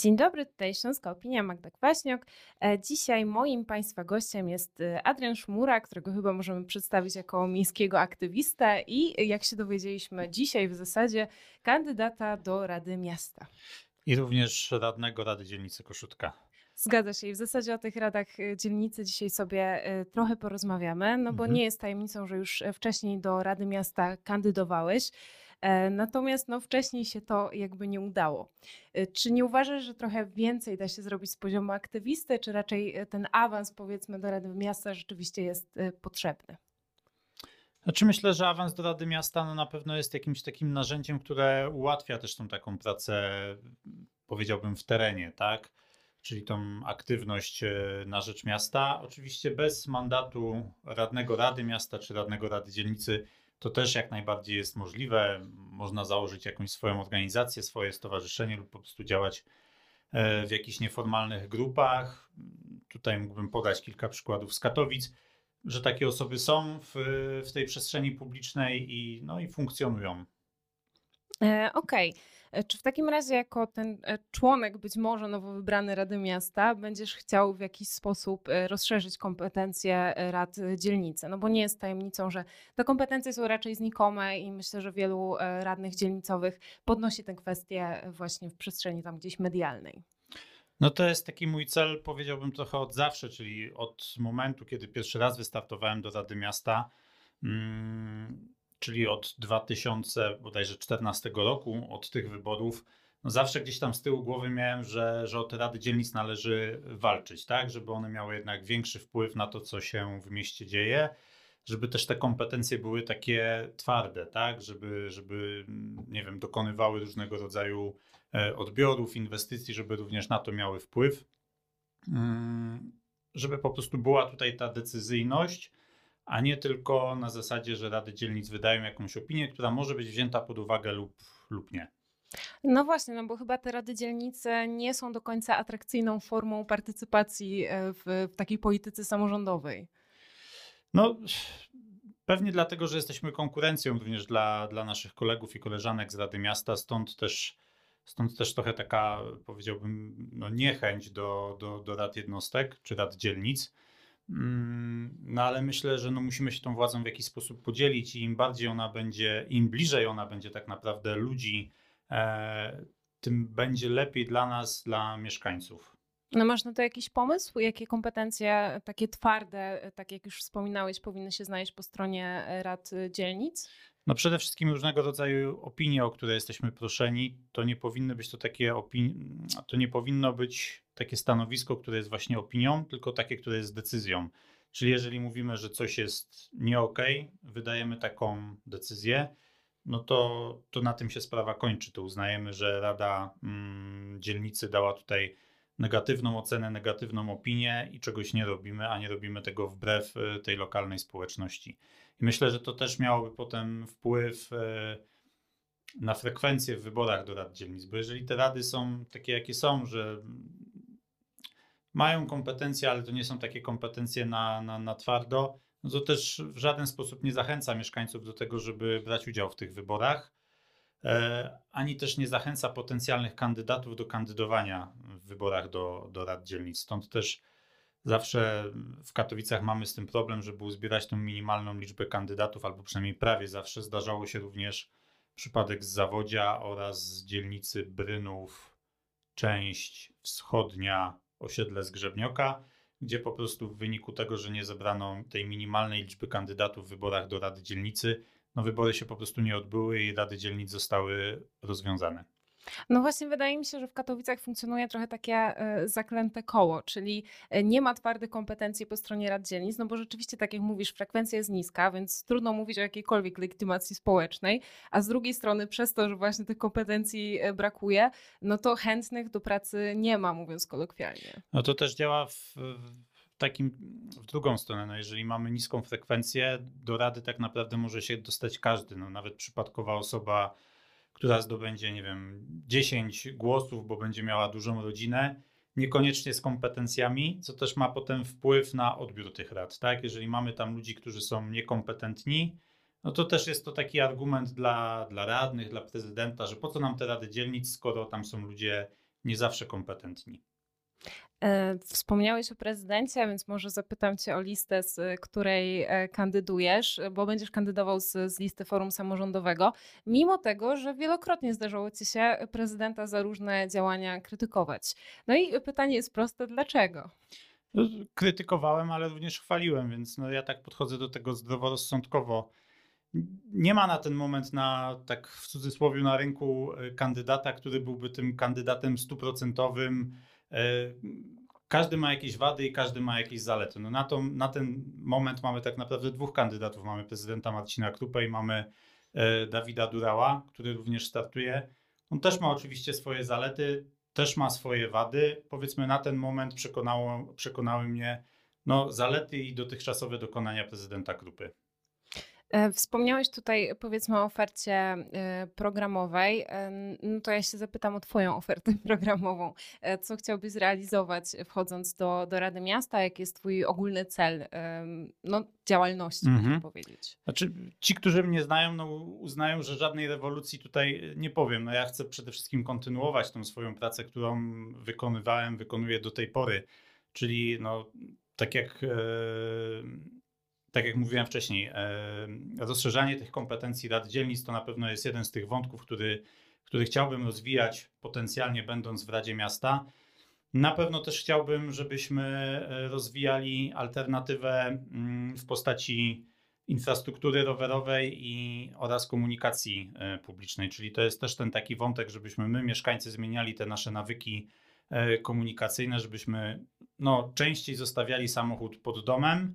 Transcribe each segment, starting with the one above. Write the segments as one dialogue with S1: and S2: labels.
S1: Dzień dobry, tutaj Śląska Opinia, Magda Kwaśniok. E, dzisiaj moim Państwa gościem jest e, Adrian Szmura, którego chyba możemy przedstawić jako miejskiego aktywistę i jak się dowiedzieliśmy dzisiaj w zasadzie kandydata do Rady Miasta.
S2: I również radnego Rady Dzielnicy Koszutka.
S1: Zgadza się i w zasadzie o tych radach e, dzielnicy dzisiaj sobie trochę porozmawiamy, no bo mhm. nie jest tajemnicą, że już wcześniej do Rady Miasta kandydowałeś. E, natomiast no, wcześniej się to jakby nie udało. E, czy nie uważasz, że trochę więcej da się zrobić z poziomu aktywisty, czy raczej e, ten awans powiedzmy do Rady Miasta rzeczywiście jest potrzebny?
S2: Znaczy myślę, że awans do Rady Miasta no na pewno jest jakimś takim narzędziem, które ułatwia też tą taką pracę, powiedziałbym, w terenie, tak? Czyli tą aktywność na rzecz miasta. Oczywiście bez mandatu radnego Rady Miasta czy radnego Rady Dzielnicy to też jak najbardziej jest możliwe. Można założyć jakąś swoją organizację, swoje stowarzyszenie lub po prostu działać e, w jakichś nieformalnych grupach. Tutaj mógłbym podać kilka przykładów z Katowic, że takie osoby są w, w tej przestrzeni publicznej i, no, i funkcjonują.
S1: E, okej. Okay. E, czy w takim razie, jako ten e, członek, być może nowo wybrany Rady Miasta, będziesz chciał w jakiś sposób e, rozszerzyć kompetencje rad dzielnicy? No bo nie jest tajemnicą, że te kompetencje są raczej znikome i myślę, że wielu radnych dzielnicowych podnosi tę kwestię właśnie w przestrzeni tam gdzieś medialnej.
S2: No to jest taki mój cel, powiedziałbym trochę od zawsze, czyli od momentu, kiedy pierwszy raz wystartowałem do Rady Miasta. Hmm czyli od 2014 roku, od tych wyborów, no zawsze gdzieś tam z tyłu głowy miałem, że, że o te rady dzielnic należy walczyć, tak, żeby one miały jednak większy wpływ na to, co się w mieście dzieje, żeby też te kompetencje były takie twarde, tak, żeby, żeby nie wiem, dokonywały różnego rodzaju e, odbiorów, inwestycji, żeby również na to miały wpływ, mm, żeby po prostu była tutaj ta decyzyjność, a nie tylko na zasadzie, że rady dzielnic wydają jakąś opinię, która może być wzięta pod uwagę lub, lub nie.
S1: No właśnie, no bo chyba te rady dzielnice nie są do końca atrakcyjną formą partycypacji e, w, w takiej polityce samorządowej.
S2: No, pewnie dlatego, że jesteśmy konkurencją również dla, dla naszych kolegów i koleżanek z Rady Miasta, stąd też, stąd też trochę taka, powiedziałbym, no niechęć do, do, do rad jednostek czy rad dzielnic no ale myślę, że no musimy się tą władzą w jakiś sposób podzielić i im bardziej ona będzie, im bliżej ona będzie tak naprawdę ludzi, e, tym będzie lepiej dla nas, dla mieszkańców.
S1: No masz na to jakiś pomysł? Jakie kompetencje takie twarde, tak jak już wspominałeś, powinny się znaleźć po stronie rad dzielnic?
S2: No przede wszystkim różnego rodzaju opinie, o które jesteśmy proszeni, to nie powinny być to takie opinie, to nie powinno być takie stanowisko, które jest właśnie opinią, tylko takie, które jest decyzją. Czyli jeżeli mówimy, że coś jest nie okay, wydajemy taką decyzję, no to, to na tym się sprawa kończy. To uznajemy, że Rada mm, Dzielnicy dała tutaj negatywną ocenę, negatywną opinię i czegoś nie robimy, a nie robimy tego wbrew y, tej lokalnej społeczności. I myślę, że to też miałoby potem wpływ y, na frekwencję w wyborach do rad dzielnic, bo jeżeli te rady są takie, jakie są, że mają kompetencje, ale to nie są takie kompetencje na, na, na twardo, no to też w żaden sposób nie zachęca mieszkańców do tego, żeby brać udział w tych wyborach, e, ani też nie zachęca potencjalnych kandydatów do kandydowania w wyborach do, do rad dzielnic. Stąd też zawsze w Katowicach mamy z tym problem, żeby uzbierać tą minimalną liczbę kandydatów, albo przynajmniej prawie zawsze. Zdarzało się również przypadek z Zawodzia oraz z dzielnicy Brynów, część wschodnia osiedle Zgrzebnioka, gdzie po prostu w wyniku tego, że nie zebrano tej minimalnej liczby kandydatów w wyborach do Rady Dzielnicy, no wybory się po prostu nie odbyły i Rady Dzielnic zostały rozwiązane.
S1: No właśnie, wydaje mi się, że w Katowicach funkcjonuje trochę takie e, zaklęte koło, czyli e, nie ma twardych kompetencji po stronie rad dzielnic, no bo rzeczywiście, tak jak mówisz, frekwencja jest niska, więc trudno mówić o jakiejkolwiek legitymacji społecznej, a z drugiej strony, przez to, że właśnie tych kompetencji e, brakuje, no to chętnych do pracy nie ma, mówiąc kolokwialnie.
S2: No to też działa w, takim w drugą stronę. No jeżeli mamy niską frekwencję, do rady tak naprawdę może się dostać każdy, no nawet przypadkowa osoba która zdobędzie, nie wiem, 10 głosów, bo będzie miała dużą rodzinę, niekoniecznie z kompetencjami, co też ma potem wpływ na odbiór tych rad. Tak? Jeżeli mamy tam ludzi, którzy są niekompetentni, no to też jest to taki argument dla, dla radnych, dla prezydenta, że po co nam te rady dzielnic, skoro tam są ludzie nie zawsze kompetentni.
S1: E, wspomniałeś o prezydencie, więc może zapytam Cię o listę, z której e, kandydujesz, bo będziesz kandydował z, z listy Forum Samorządowego, mimo tego, że wielokrotnie zdarzało Ci się prezydenta za różne działania krytykować. No i pytanie jest proste, dlaczego?
S2: No, krytykowałem, ale również chwaliłem, więc no ja tak podchodzę do tego zdroworozsądkowo. Nie ma na ten moment na, tak w cudzysłowie, na rynku e, kandydata, który byłby tym kandydatem stuprocentowym, każdy ma jakieś wady i każdy ma jakieś zalety. No na, to, na ten moment mamy tak naprawdę dwóch kandydatów. Mamy prezydenta Marcina Krupę i mamy e, Dawida Durała, który również startuje. On też ma oczywiście swoje zalety, też ma swoje wady. Powiedzmy na ten moment przekonało, przekonały mnie no, zalety i dotychczasowe dokonania prezydenta Krupy.
S1: E, wspomniałeś tutaj powiedzmy o ofercie e, programowej. E, no to ja się zapytam o Twoją ofertę programową. Co chciałbyś zrealizować wchodząc do, do Rady Miasta? Jaki jest Twój ogólny cel no, działalności, mhm. można powiedzieć?
S2: Znaczy, ci, którzy mnie znają, no, uznają, że żadnej rewolucji tutaj nie powiem. No, ja chcę przede wszystkim kontynuować tą swoją pracę, którą wykonywałem, wykonuję do tej pory. Czyli no, tak jak tak jak mówiłem wcześniej, e, rozszerzanie tych kompetencji rad dzielnic to na pewno jest jeden z tych wątków, który, który chciałbym rozwijać potencjalnie będąc w Radzie Miasta. Na pewno też chciałbym, żebyśmy e, rozwijali alternatywę mm, w postaci infrastruktury rowerowej i oraz komunikacji e, publicznej, czyli to jest też ten taki wątek, żebyśmy my, mieszkańcy, zmieniali te nasze nawyki komunikacyjne, żebyśmy no, częściej zostawiali samochód pod domem,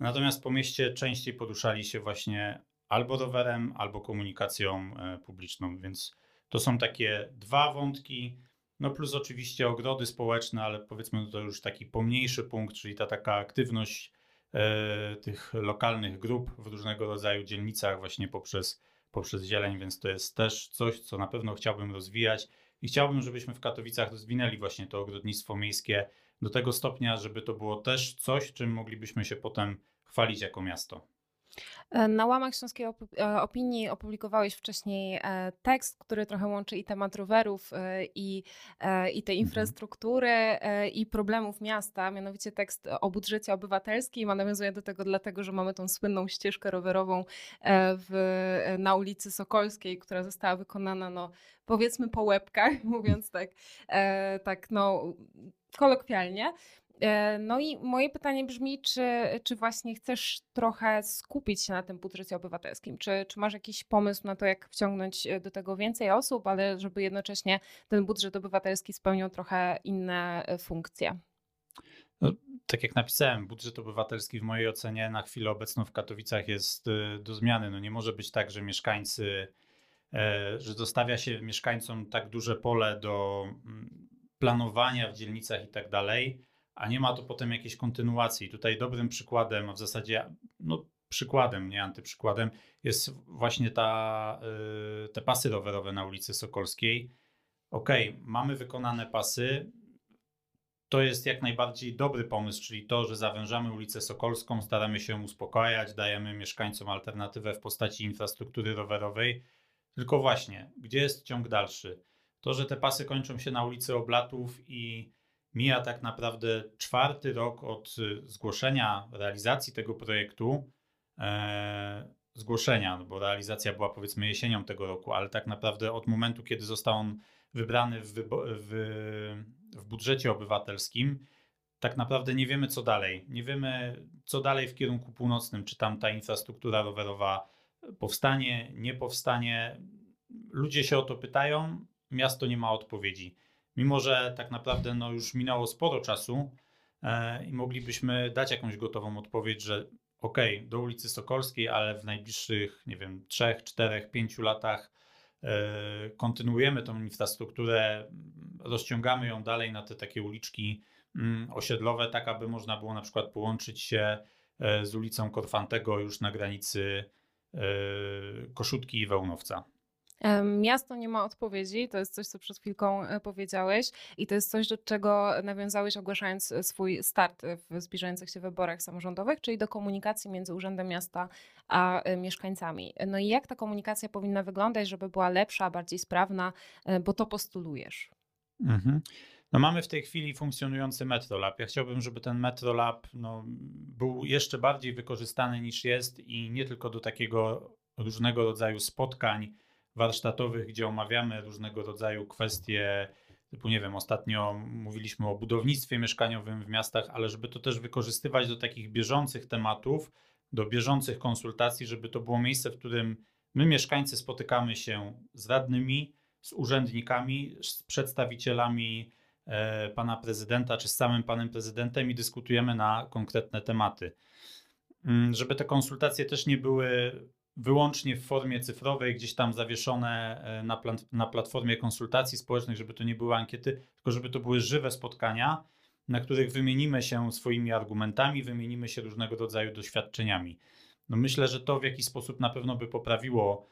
S2: Natomiast po mieście częściej poruszali się właśnie albo rowerem, albo komunikacją e, publiczną, więc to są takie dwa wątki. No plus oczywiście ogrody społeczne, ale powiedzmy to już taki pomniejszy punkt, czyli ta taka aktywność e, tych lokalnych grup w różnego rodzaju dzielnicach właśnie poprzez, poprzez zieleń, więc to jest też coś, co na pewno chciałbym rozwijać i chciałbym, żebyśmy w Katowicach rozwinęli właśnie to ogrodnictwo miejskie do tego stopnia, żeby to było też coś, czym moglibyśmy się potem chwalić jako miasto.
S1: E, na łamach Śląskiej e, Opinii opublikowałeś wcześniej e, tekst, który trochę łączy i temat rowerów, i, i tej mhm. infrastruktury, i problemów miasta, mianowicie tekst o budżecie obywatelskim, a nawiązuje do tego dlatego, że mamy tą słynną ścieżkę rowerową w, na ulicy Sokolskiej, która została wykonana, no powiedzmy po łebkach, mówiąc tak, tak no kolokwialnie. E, no i moje pytanie brzmi, czy, czy właśnie chcesz trochę skupić się na tym budżecie obywatelskim? Czy, czy masz jakiś pomysł na to, jak wciągnąć e, do tego więcej osób, ale żeby jednocześnie ten budżet obywatelski spełniał trochę inne e, funkcje?
S2: No, tak jak napisałem, budżet obywatelski w mojej ocenie na chwilę obecną w Katowicach jest do zmiany. No nie może być tak, że mieszkańcy, że zostawia się mieszkańcom tak duże pole do mm, planowania w dzielnicach i tak dalej, a nie ma to potem jakiejś kontynuacji. Tutaj dobrym przykładem, a w zasadzie no, przykładem, nie antyprzykładem, jest właśnie ta, yy, te pasy rowerowe na ulicy Sokolskiej. Ok, mamy wykonane pasy. To jest jak najbardziej dobry pomysł, czyli to, że zawężamy ulicę Sokolską, staramy się uspokajać, dajemy mieszkańcom alternatywę w postaci infrastruktury rowerowej. Tylko właśnie, gdzie jest ciąg dalszy? To, że te pasy kończą się na ulicy Oblatów i mija tak naprawdę czwarty rok od y, zgłoszenia realizacji tego projektu. E, zgłoszenia, no bo realizacja była powiedzmy jesienią tego roku, ale tak naprawdę od momentu, kiedy został on wybrany w, w, w budżecie obywatelskim, tak naprawdę nie wiemy co dalej. Nie wiemy co dalej w kierunku północnym, czy tam ta infrastruktura rowerowa powstanie, nie powstanie. Ludzie się o to pytają, miasto nie ma odpowiedzi mimo że tak naprawdę no, już minęło sporo czasu e, i moglibyśmy dać jakąś gotową odpowiedź, że ok, do ulicy Sokolskiej, ale w najbliższych, nie wiem, 3, 4, 5 latach e, kontynuujemy tą infrastrukturę, rozciągamy ją dalej na te takie uliczki mm, osiedlowe, tak aby można było na przykład połączyć się e, z ulicą Korfantego już na granicy e, Koszutki i Wełnowca.
S1: Miasto nie ma odpowiedzi, to jest coś, co przed chwilką e, powiedziałeś, i to jest coś, do czego nawiązałeś, ogłaszając e, swój start w zbliżających się wyborach samorządowych, czyli do komunikacji między Urzędem Miasta a e, mieszkańcami. No i jak ta komunikacja powinna wyglądać, żeby była lepsza, bardziej sprawna, bo to postulujesz?
S2: Mhm. No mamy w tej chwili funkcjonujący MetroLab. Ja chciałbym, żeby ten MetroLab no, był jeszcze bardziej wykorzystany niż jest i nie tylko do takiego różnego rodzaju spotkań warsztatowych, gdzie omawiamy różnego rodzaju kwestie, typu nie wiem, ostatnio mówiliśmy o budownictwie mieszkaniowym w miastach, ale żeby to też wykorzystywać do takich bieżących tematów, do bieżących konsultacji, żeby to było miejsce, w którym my mieszkańcy spotykamy się z radnymi, z urzędnikami, z przedstawicielami e, pana prezydenta czy z samym panem prezydentem i dyskutujemy na konkretne tematy. Mm, żeby te konsultacje też nie były wyłącznie w formie cyfrowej, gdzieś tam zawieszone e, na, plan, na platformie konsultacji społecznych, żeby to nie były ankiety, tylko żeby to były żywe spotkania, na których wymienimy się swoimi argumentami, wymienimy się różnego rodzaju doświadczeniami. No myślę, że to w jakiś sposób na pewno by poprawiło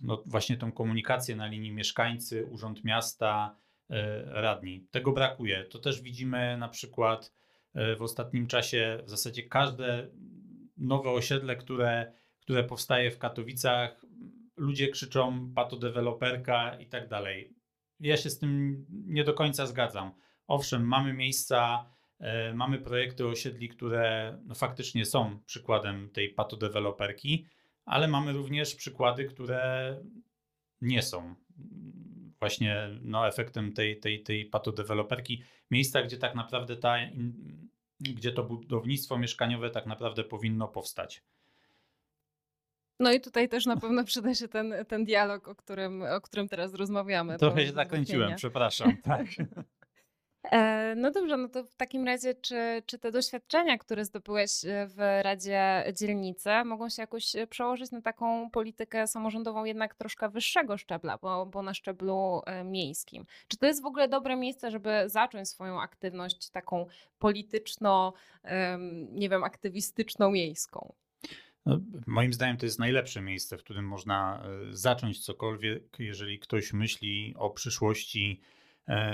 S2: no właśnie tą komunikację na linii mieszkańcy, urząd miasta, e, radni. Tego brakuje. To też widzimy na przykład e, w ostatnim czasie w zasadzie każde nowe osiedle, które, które powstaje w Katowicach, ludzie krzyczą patodeweloperka i tak dalej. Ja się z tym nie do końca zgadzam. Owszem, mamy miejsca, e, mamy projekty osiedli, które no, faktycznie są przykładem tej patodeweloperki, ale mamy również przykłady, które nie są właśnie no, efektem tej, tej, tej patodeweloperki. Miejsca, gdzie tak naprawdę ta, gdzie to budownictwo mieszkaniowe tak naprawdę powinno powstać.
S1: No i tutaj też na pewno przyda się ten, ten dialog, o którym, o którym teraz rozmawiamy.
S2: Trochę się zakręciłem, przepraszam. Tak.
S1: E, no dobrze, no to w takim razie, czy, czy te doświadczenia, które zdobyłeś e, w Radzie Dzielnicy, mogą się jakoś e, przełożyć na taką politykę samorządową jednak troszkę wyższego szczebla, bo, bo na szczeblu miejskim? Czy to jest w ogóle dobre miejsce, żeby zacząć swoją aktywność taką polityczno, nie wiem, aktywistyczną miejską?
S2: No, moim zdaniem to jest najlepsze miejsce, w którym można zacząć cokolwiek, jeżeli ktoś myśli o przyszłości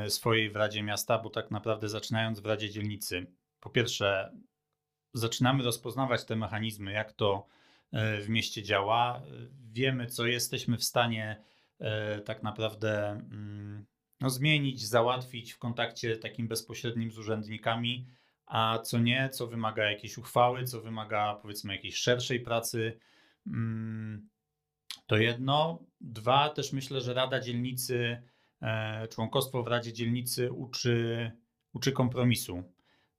S2: swojej w Radzie Miasta, bo tak naprawdę zaczynając w Radzie Dzielnicy, po pierwsze, zaczynamy rozpoznawać te mechanizmy, jak to e, w mieście działa. Wiemy, co jesteśmy w stanie e, tak naprawdę mm, no, zmienić, załatwić w kontakcie takim bezpośrednim z urzędnikami, a co nie, co wymaga jakiejś uchwały, co wymaga powiedzmy jakiejś szerszej pracy. Mm, to jedno. Dwa, też myślę, że Rada Dzielnicy E, członkostwo w Radzie Dzielnicy uczy, uczy kompromisu.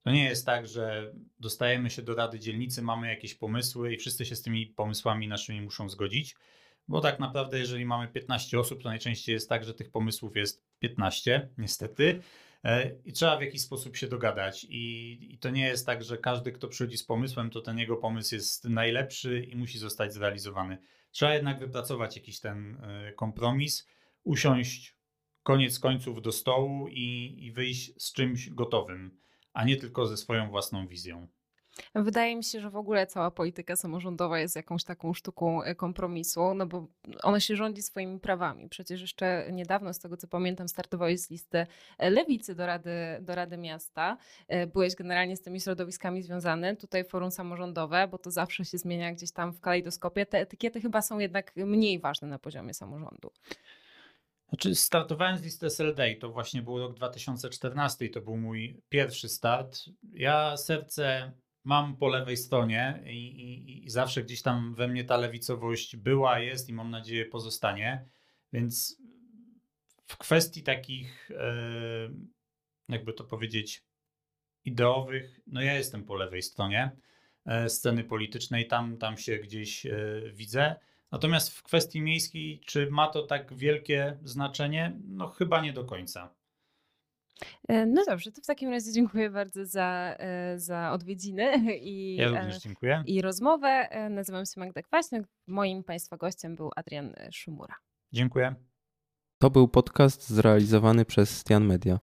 S2: To nie jest tak, że dostajemy się do Rady Dzielnicy, mamy jakieś pomysły i wszyscy się z tymi pomysłami naszymi muszą zgodzić, bo tak naprawdę, jeżeli mamy 15 osób, to najczęściej jest tak, że tych pomysłów jest 15, niestety. E, I trzeba w jakiś sposób się dogadać. I, I, to nie jest tak, że każdy, kto przychodzi z pomysłem, to ten jego pomysł jest najlepszy i musi zostać zrealizowany. Trzeba jednak wypracować jakiś ten e, kompromis, usiąść, koniec końców do stołu i, i wyjść z czymś gotowym, a nie tylko ze swoją własną wizją.
S1: Wydaje mi się, że w ogóle cała polityka samorządowa jest jakąś taką sztuką e, kompromisu, no bo ona się rządzi swoimi prawami. Przecież jeszcze niedawno, z tego co pamiętam, startowałeś z listy e, lewicy do Rady, do Rady Miasta. E, byłeś generalnie z tymi środowiskami związany. Tutaj forum samorządowe, bo to zawsze się zmienia gdzieś tam w kalejdoskopie. Te etykiety chyba są jednak mniej ważne na poziomie samorządu.
S2: Znaczy, startowałem z listy SLD i to właśnie był rok 2014 i to był mój pierwszy start. Ja serce mam po lewej stronie i, i, i, zawsze gdzieś tam we mnie ta lewicowość była, jest i mam nadzieję pozostanie. Więc w kwestii takich, e, jakby to powiedzieć, ideowych, no ja jestem po lewej stronie e, sceny politycznej, tam, tam się gdzieś e, widzę. Natomiast w kwestii miejskiej, czy ma to tak wielkie znaczenie? No chyba nie do końca.
S1: E, no dobrze, to w takim razie dziękuję bardzo za, e, za odwiedziny i,
S2: ja również dziękuję.
S1: i rozmowę. E, nazywam się Magda Kwaśnik. Moim Państwa gościem był Adrian Szumura.
S2: Dziękuję.
S3: To był podcast zrealizowany przez Stian Media.